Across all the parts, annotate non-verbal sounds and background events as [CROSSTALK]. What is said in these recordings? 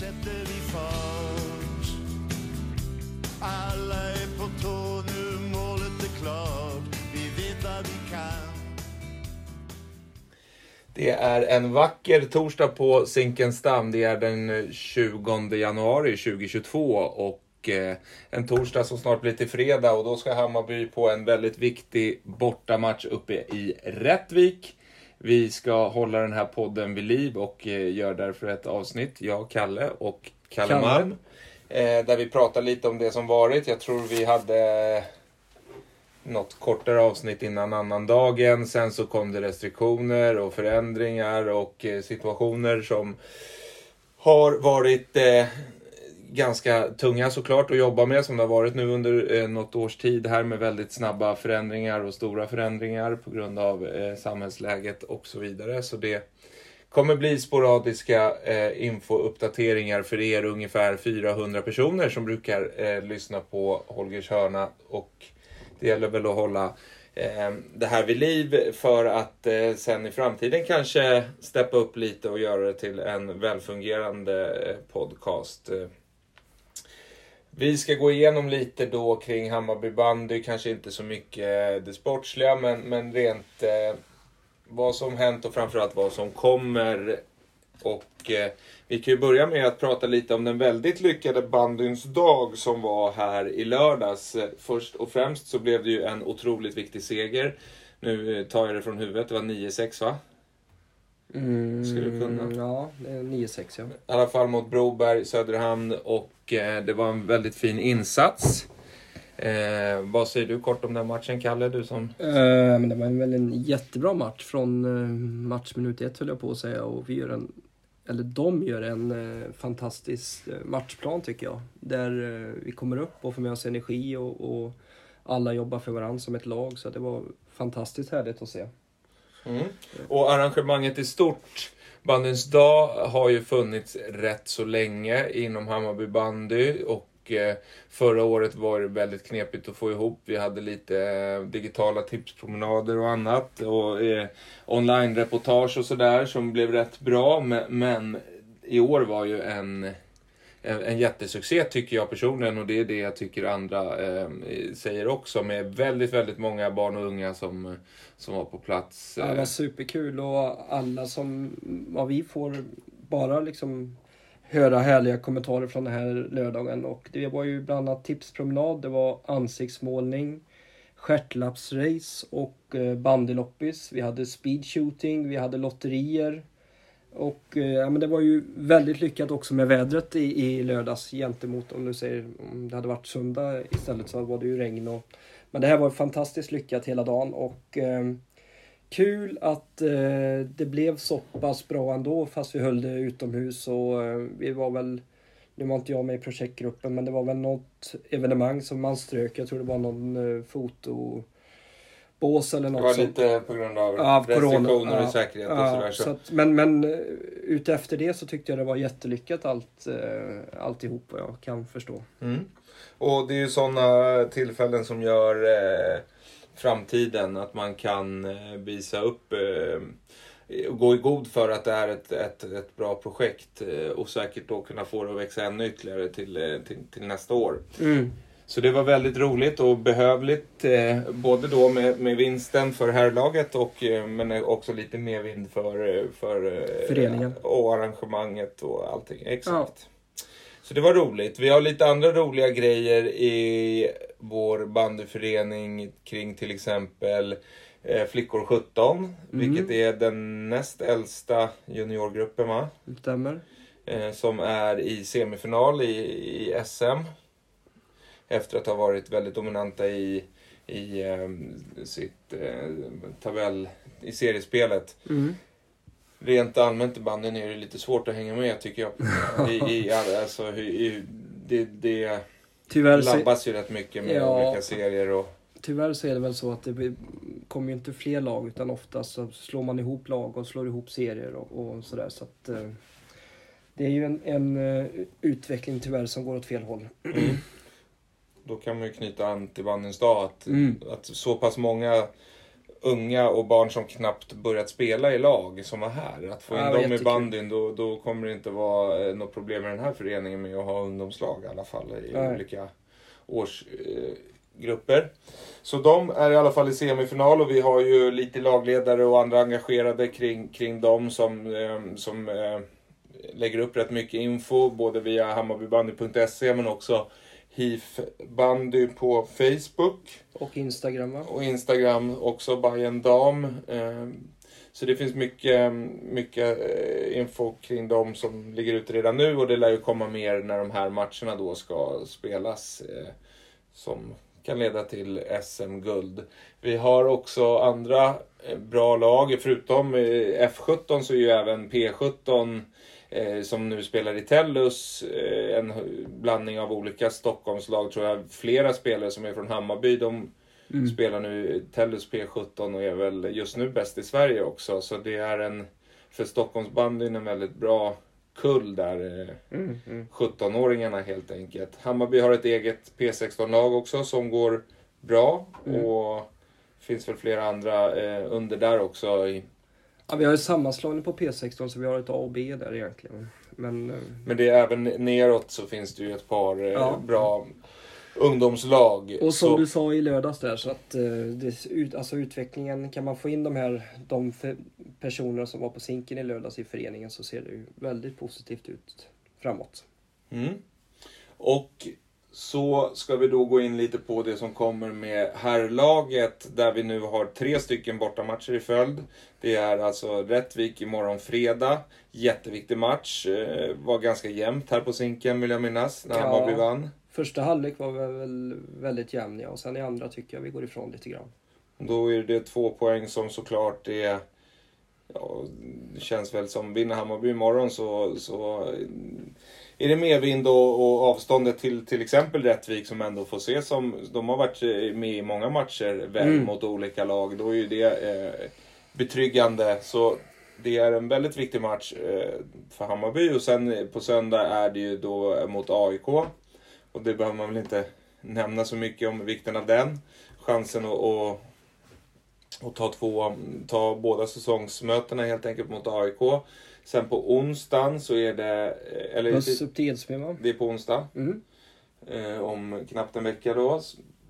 sätter vi fart. Alla är på tå, nu målet är klart. Vi vet vad vi kan. Det är en vacker torsdag på Zinkensdamm. Det är den 20 januari 2022 och eh, en torsdag som snart blir till fredag och då ska Hammarby på en väldigt viktig bortamatch uppe i Rättvik. Vi ska hålla den här podden vid liv och eh, gör därför ett avsnitt, jag, Kalle och Kalle, Kalle. Malm. Eh, där vi pratar lite om det som varit. Jag tror vi hade något kortare avsnitt innan annandagen. Sen så kom det restriktioner och förändringar och eh, situationer som har varit ganska tunga såklart att jobba med som det har varit nu under eh, något års tid här med väldigt snabba förändringar och stora förändringar på grund av eh, samhällsläget och så vidare. Så det kommer bli sporadiska eh, infouppdateringar för er ungefär 400 personer som brukar eh, lyssna på Holgers hörna och det gäller väl att hålla eh, det här vid liv för att eh, sen i framtiden kanske steppa upp lite och göra det till en välfungerande eh, podcast. Vi ska gå igenom lite då kring Hammarby bandy, kanske inte så mycket det sportsliga men, men rent eh, vad som hänt och framförallt vad som kommer. Och eh, vi kan ju börja med att prata lite om den väldigt lyckade bandyns dag som var här i lördags. Först och främst så blev det ju en otroligt viktig seger. Nu eh, tar jag det från huvudet, det var 9-6 va? Mm, Skulle du kunna? Ja, det är 9-6 ja. I alla fall mot Broberg, Söderhamn och eh, det var en väldigt fin insats. Eh, vad säger du kort om den matchen Kalle? Du som... Eh, men det var väl en jättebra match från uh, matchminut ett höll jag på att säga och vi gör en, eller de gör en eh, fantastisk eh, matchplan tycker jag. Där eh, vi kommer upp och får med oss energi och, och alla jobbar för varandra som ett lag så det var fantastiskt härligt att se. Mm. Och arrangemanget i stort. Bandyns dag har ju funnits rätt så länge inom Hammarby bandy och eh, förra året var det väldigt knepigt att få ihop. Vi hade lite eh, digitala tipspromenader och annat och eh, online-reportage och sådär som blev rätt bra. Men i år var ju en en, en jättesuccé tycker jag personligen och det är det jag tycker andra eh, säger också med väldigt, väldigt många barn och unga som, som var på plats. Ja, det eh. var superkul och alla som, ja, vi får bara liksom höra härliga kommentarer från den här lördagen och det var ju bland annat tipspromenad, det var ansiktsmålning, stjärtlappsrace och eh, bandyloppis. Vi hade speedshooting, vi hade lotterier. Och eh, ja, men det var ju väldigt lyckat också med vädret i, i lördags gentemot om du säger om det hade varit söndag istället så var det ju regn och men det här var fantastiskt lyckat hela dagen och eh, kul att eh, det blev så pass bra ändå fast vi höll det utomhus och eh, vi var väl nu var inte jag med i projektgruppen men det var väl något evenemang som man strök. Jag tror det var någon eh, fotobås eller Det något var sånt. lite på grund av Ja, av corona. restriktioner Ja, och säkerhet och Ja, sådär. Så. så att, men men eh, utefter det så tyckte jag det var jättelyckat allt, eh, alltihop vad jag kan förstå. Mm. Och det är ju sådana tillfällen som gör eh, framtiden, att man kan eh, visa upp eh, och gå i god för att det är ett, ett, ett bra projekt och säkert då kunna få det att växa ännu ytterligare till, till, till nästa år. Så det var väldigt roligt och behövligt. Eh, både då med, med vinsten för herrlaget och eh, men också lite mer vind för, eh, för eh, Föreningen. och arrangemanget och allting. Exakt. Så det var roligt. Vi har lite andra roliga grejer i vår bandyförening kring till exempel eh, Flickor 17. Vilket är den näst äldsta juniorgruppen va? Stämmer. som är i semifinal i, i SM. Efter att ha varit väldigt dominanta i, i eh, sitt eh, tabell, i seriespelet. Mm. Rent allmänt i banden är det lite svårt att hänga med tycker jag. [LAUGHS] I, i, alltså, i, det, det Tyvärr, labbas ju rätt mycket med Ja. olika serier och tyvärr så är det väl så att det kommer ju inte fler lag utan oftast så slår man ihop lag och slår ihop serier och, och sådär. Så att, eh, det är ju en, en eh, utveckling tyvärr som går åt fel håll. Då kan man ju knyta an till bandens dag att, Mm. att så pass många unga och barn som knappt börjat spela i lag som var här. Att få in Ja, dem i bandyn, då, då kommer det inte vara eh, något problem med den här föreningen med att ha ungdomslag i alla fall i Nej. olika årsgrupper. Eh, så de är i alla fall i semifinal och vi har ju lite lagledare och andra engagerade kring, kring dem som, eh, som eh, lägger upp rätt mycket info både via hammarbybandy.se men också HIF bandy på Facebook Och Instagram va? och Instagram också, Bayern Dam. Eh, Så det finns mycket, mycket eh, info kring dem som ligger ute redan nu och det lär ju komma mer när de här matcherna då ska spelas. eh, Som kan leda till SM-guld. Vi har också andra eh, bra lag. Förutom eh, F17 så är ju även P17 eh, som nu spelar i Tellus. Eh, en blandning av olika Stockholmslag tror jag. Flera spelare som är från Hammarby. De Mm. spelar nu Tellus P17 och är väl just nu bäst i Sverige också. Så det är en, för Stockholmsbandyn en väldigt bra kull där. eh, Mm, mm. 17-åringarna helt enkelt. Hammarby har ett eget P16-lag också som går bra. Mm. Och finns väl flera andra eh, under där också. I, Ja, vi har ju sammanslagning på P16 så vi har ett A och B där egentligen. Men eh, men det är även neråt så finns det ju ett par eh, Ja. bra ungdomslag. Och som Så- du sa i lördags där så att eh, det, ut, alltså utvecklingen, kan man få in de här de personerna som var på Zinken i lördags i föreningen så ser det ju väldigt positivt ut framåt. Mm. Och så ska vi då gå in lite på det som kommer med herrlaget där vi nu har tre stycken bortamatcher i följd. Det är alltså Rättvik imorgon fredag. Jätteviktig match. Eh, var ganska jämnt här på Zinken vill jag minnas när Ja. Hammarby vann. Första halvlek var väl väldigt jämn ja, och sen i andra tycker jag vi går ifrån lite grann. Då är det två poäng som såklart är... Ja, det känns väl som vinner Hammarby imorgon så, så är det medvind och, och avståndet till till exempel Rättvik som ändå får se som... De har varit med i många matcher väl Mm. mot olika lag. Då är ju det eh, betryggande. Så det är en väldigt viktig match eh, för Hammarby och sen eh, på söndag är det ju då mot AIK. Och det behöver man väl inte nämna så mycket om vikten av den. Chansen att, att, att ta, två, ta båda säsongsmötena helt enkelt mot AIK. Sen på onsdagen så är det... Eller Buss upp till Edsbyn va? det är på onsdag. Mm. Eh, om knappt en vecka då.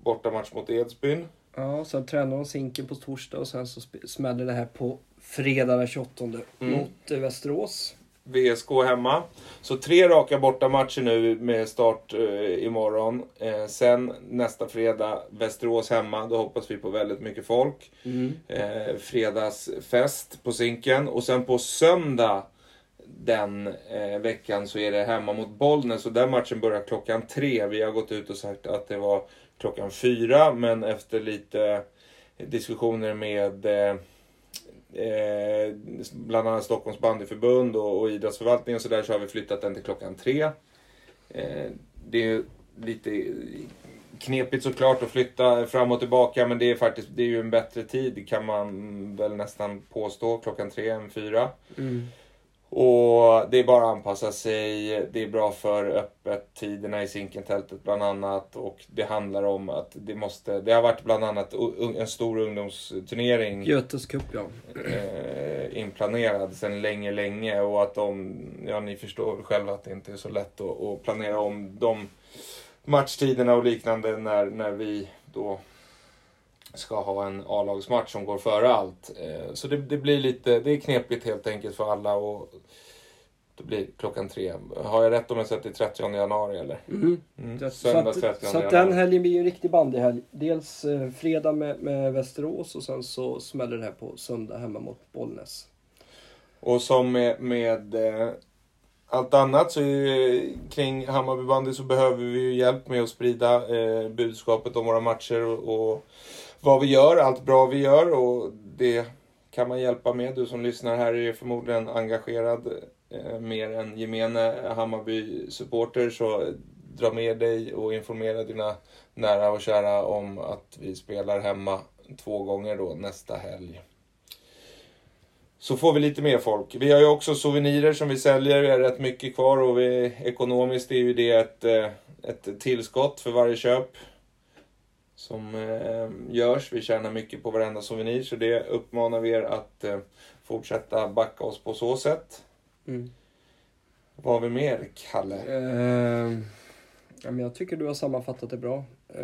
Bortamatch mot Edsbyn. Ja, sen tränar de Zinken på torsdag och sen så smäller det här på fredag den 28 Mm. mot eh, Västerås. VSK hemma. Så tre raka bortamatcher nu med start eh, imorgon. Eh, sen nästa fredag Västerås hemma. Då hoppas vi på väldigt mycket folk. Mm. eh, fredagsfest på Zinken. Och sen på söndag den eh, veckan så är det hemma mot Bollnäs. Och den matchen börjar klockan tre. Vi har gått ut och sagt att det var klockan fyra. Men efter lite diskussioner med eh, bland annat Stockholms bandyförbund och, och idrottsförvaltningen och så där så har vi flyttat den till klockan tre. Eh, det är lite knepigt såklart att flytta fram och tillbaka men det är faktiskt det är ju en bättre tid kan man väl nästan påstå klockan tre än fyra. Mm. Och det är bara att anpassa sig. Det är bra för öppettiderna i Zinkentältet bland annat. Och det handlar om att det måste... Det har varit bland annat en stor ungdomsturnering Götes Cup ja. eh, inplanerad sedan länge, länge. Och att de... Ja, ni förstår själva att det inte är så lätt att, att planera om de matchtiderna och liknande när, när vi då ska ha en A-lagsmatch som går före allt. Eh, Så det, det blir lite, det är knepigt helt enkelt för alla och det blir klockan tre. Har jag rätt om jag sätter 30 januari eller? Mm. Mm. Så, Söndag att, 30 så att den januari. helgen blir ju en riktig bandyhelg. Dels eh, fredag med, med Västerås och sen så smäller det här på söndag hemma mot Bollnäs. Och som med, med eh, allt annat så kring Hammarby bandy så behöver vi ju hjälp med att sprida eh, budskapet om våra matcher och, och vad vi gör, allt bra vi gör och det kan man hjälpa med. Du som lyssnar här är förmodligen engagerad eh, mer än gemene Hammarby-supporter så dra med dig och informera dina nära och kära om att vi spelar hemma två gånger då nästa helg. Så får vi lite mer folk. Vi har ju också souvenirer som vi säljer. Vi har rätt mycket kvar och vi, ekonomiskt är ju det ett, eh, ett tillskott för varje köp som eh, görs. Vi tjänar mycket på varenda souvenir så det uppmanar vi er att eh, fortsätta backa oss på så sätt. Mm. Vad har vi mer, Kalle? Eh, ja, men jag tycker du har sammanfattat det bra. Eh,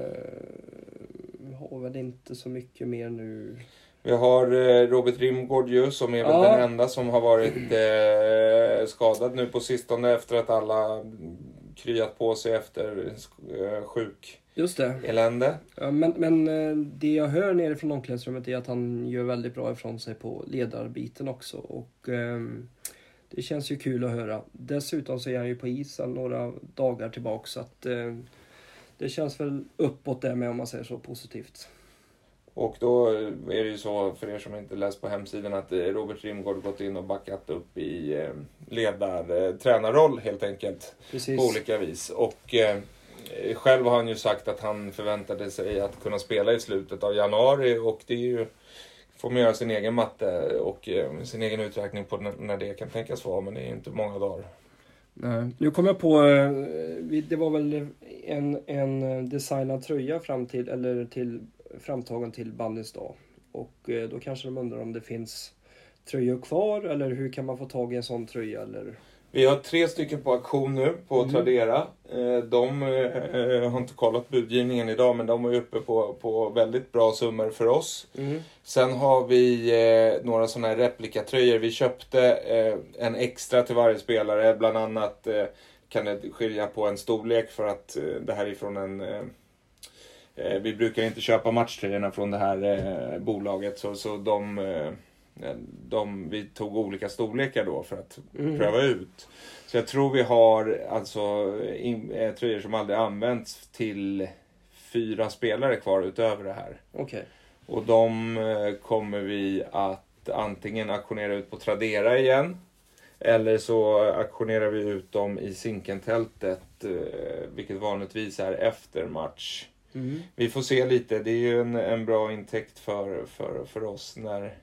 vi har väl inte så mycket mer nu. Vi har eh, Robert Rimgård ju, som är väl Ja. den enda som har varit [CLEARS THROAT] eh, skadad nu på sistone efter att alla kryat på sig efter eh, Just det. sjukelände. Ja, men men eh, det jag hör nere från omklädningsrummet är att han gör väldigt bra ifrån sig på ledarbiten också. Och ehm, det känns ju kul att höra. Dessutom så är han ju på isen några dagar tillbaka så att eh, det känns väl uppåt där med om man säger så positivt. Och då är det ju så, för er som inte läst på hemsidan, att eh, Robert Rimgård gått in och backat upp i eh, ledar, eh, tränarroll helt enkelt. Precis. På olika vis. Och eh, Eh, själv har han ju sagt att han förväntade sig att kunna spela i slutet av januari och det är ju får man göra sin egen matte och eh, sin egen uträkning på när, det kan tänkas vara, men det är ju inte många dagar. Nej. Nu kom jag på, eh, det var väl en, en designad tröja fram till, eller till, framtagen till bandys dag. Och då kanske de undrar om det finns tröjor kvar eller hur kan man få tag i en sån tröja eller? Vi har tre stycken på auktion nu på Mm. Tradera. Eh, De eh, har inte kollat budgivningen idag men de är uppe på, på väldigt bra summor för oss. Sen har vi eh, några sådana här replikatröjor. Vi köpte en extra till varje spelare. Bland annat kan det skilja på en storlek för att det här är från en... Vi brukar inte köpa matchtröjorna från det här bolaget så, så de, de... Vi tog olika storlekar då för att Mm. pröva ut. Så jag tror vi har alltså in, eh, tröjor som aldrig använts till fyra spelare kvar utöver det här. Okej. Och de eh, kommer vi att antingen auktionera ut på Tradera igen. Eller så auktionerar vi ut dem i Zinkentältet, eh, vilket vanligtvis är efter match. Mm. Vi får se lite, det är ju en, en bra intäkt för, för, för oss när...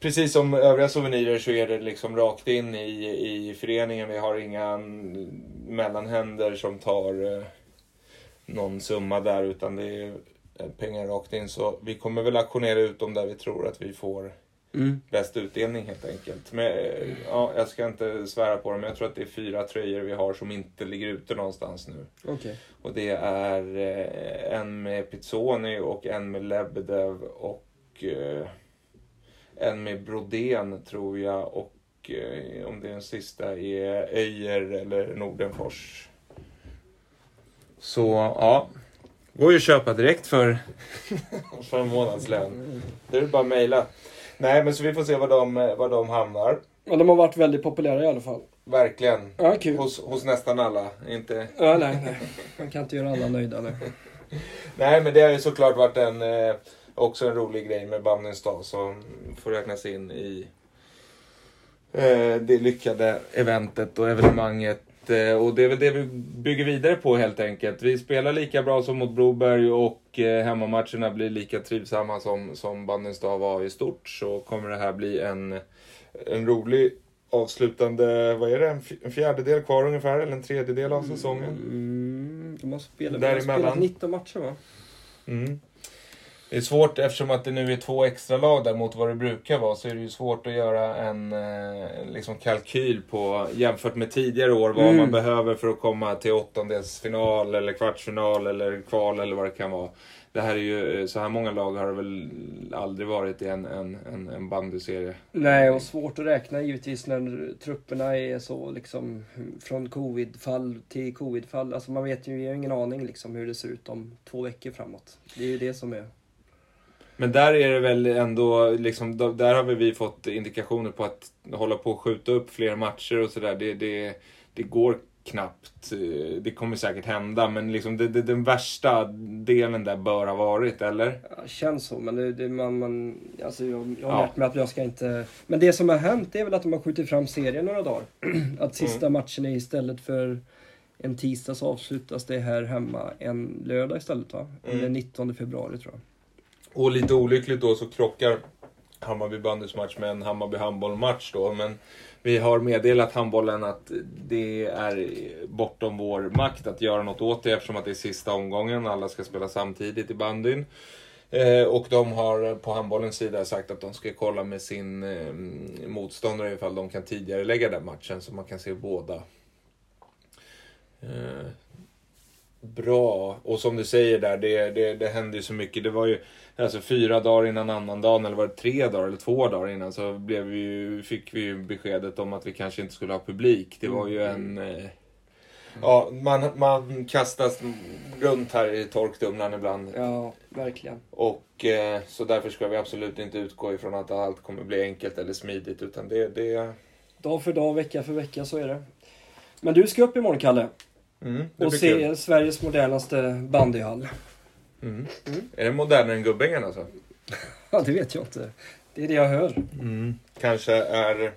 Precis som övriga souvenirer så är det liksom rakt in i, i föreningen. Vi har inga mellanhänder som tar eh, någon summa där utan det är pengar rakt in. Så vi kommer väl auktionera ut dem där vi tror att vi får Mm. bäst utdelning helt enkelt. Men, eh, ja, jag ska inte svära på dem, men jag tror att det är fyra tröjor vi har som inte ligger ute någonstans nu. Okej. Och det är eh, en med Pizzoni och en med Lebedev och eh, en med Brodén tror jag och eh, om det är den sista är Öjer eller Nordenfors. Så ja, går ju att köpa direkt för, [LAUGHS] för en månadslön. Det är bara att mejla. Nej men så vi får se var de, var de hamnar. Ja, de har varit väldigt populära i alla fall. Verkligen. Ja, kul. Hos, hos nästan alla. Inte... Ja, nej, nej. Man kan inte göra alla nöjda nu. [LAUGHS] Nej, men det har ju såklart varit en, eh, också en rolig grej med Bamnens dag som får räknas in i eh, det lyckade eventet och evenemanget. Eh, och det är väl det vi bygger vidare på helt enkelt. Vi spelar lika bra som mot Broberg och eh, hemmamatcherna blir lika trivsamma som, som Bamnens dag var i stort. Så kommer det här bli en, en rolig avslutande, vad är det, en fjärdedel kvar ungefär, eller en tredjedel av säsongen. Mm, de har spelat, Däremellan. spelat 19 matcher va? Mm. Det är svårt eftersom att det nu är två extra lag där mot vad det brukar vara så är det ju svårt att göra en eh, liksom kalkyl på jämfört med tidigare år vad Mm. man behöver för att komma till åttondelsfinal eller kvartsfinal eller kval eller vad det kan vara. Det här är ju, så här många lag har det väl aldrig varit i en, en, en, en bandyserie. Nej, och svårt att räkna givetvis när trupperna är så liksom från covidfall till covidfall. Alltså man vet ju, vi har ingen aning liksom hur det ser ut om två veckor framåt. Det är ju det som är... Men där är det väl ändå, liksom, där har väl vi fått indikationer på att hålla på och skjuta upp fler matcher och sådär. Det, det, det går knappt. Eh, Det kommer säkert hända, men liksom det, det, den värsta delen där bör ha varit, eller? Ja, känns så, men det, det, man, man, alltså jag, jag har Ja. lärt mig att jag ska inte... Men det som har hänt är väl att de har skjutit fram serien några dagar. [CLEARS THROAT] Att sista matchen är istället för en tisdag så avslutas det här hemma en lördag istället va? Mm. Eller 19 februari tror jag. Och lite olyckligt då så krockar Hammarby bandys match med en Hammarby handbollmatch då. Men vi har meddelat handbollen att det är bortom vår makt att göra något åt det eftersom att det är sista omgången. Alla ska spela samtidigt i bandyn. Eh, och de har på handbollens sida sagt att de ska kolla med sin eh, motståndare ifall de kan tidigare lägga den matchen så man kan se båda. Eh, bra. Och som du säger där, det, det, det hände ju så mycket. Det var ju alltså fyra dagar innan annandagen, eller var det tre dagar eller två dagar innan, så blev vi ju, fick vi ju beskedet om att vi kanske inte skulle ha publik. Det var ju en... Eh, ja, man, man kastas runt här i torktumlaren ibland. Ja, verkligen. Och eh, så därför ska vi absolut inte utgå ifrån att allt kommer bli enkelt eller smidigt, utan det... det Dag för dag, vecka för vecka, så är det. Men du ska upp imorgon, Kalle. Mm, Och se kul. Sveriges modernaste bandyhall. Mm. Är det modernare än Gubbängen alltså? [LAUGHS] Ja, det vet jag inte. Det är det jag hör. kanske är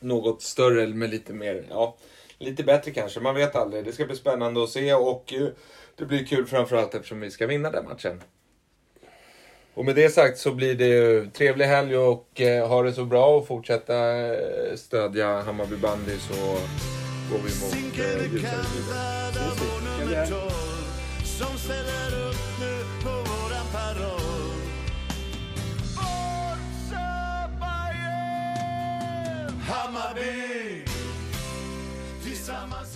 något större med lite mer, ja, lite bättre kanske. Man vet aldrig. Det ska bli spännande att se och eh, det blir kul framförallt eftersom vi ska vinna den matchen. Och med det sagt så blir det ju trevlig helg och eh, ha det så bra och fortsätta eh, stödja Hammarby bandy så går vi mot eh, ljusare tider. Kanada, vår Ja, det nummer är. 12 Som ställer upp nu på våran paroll Hammarby Tillsammans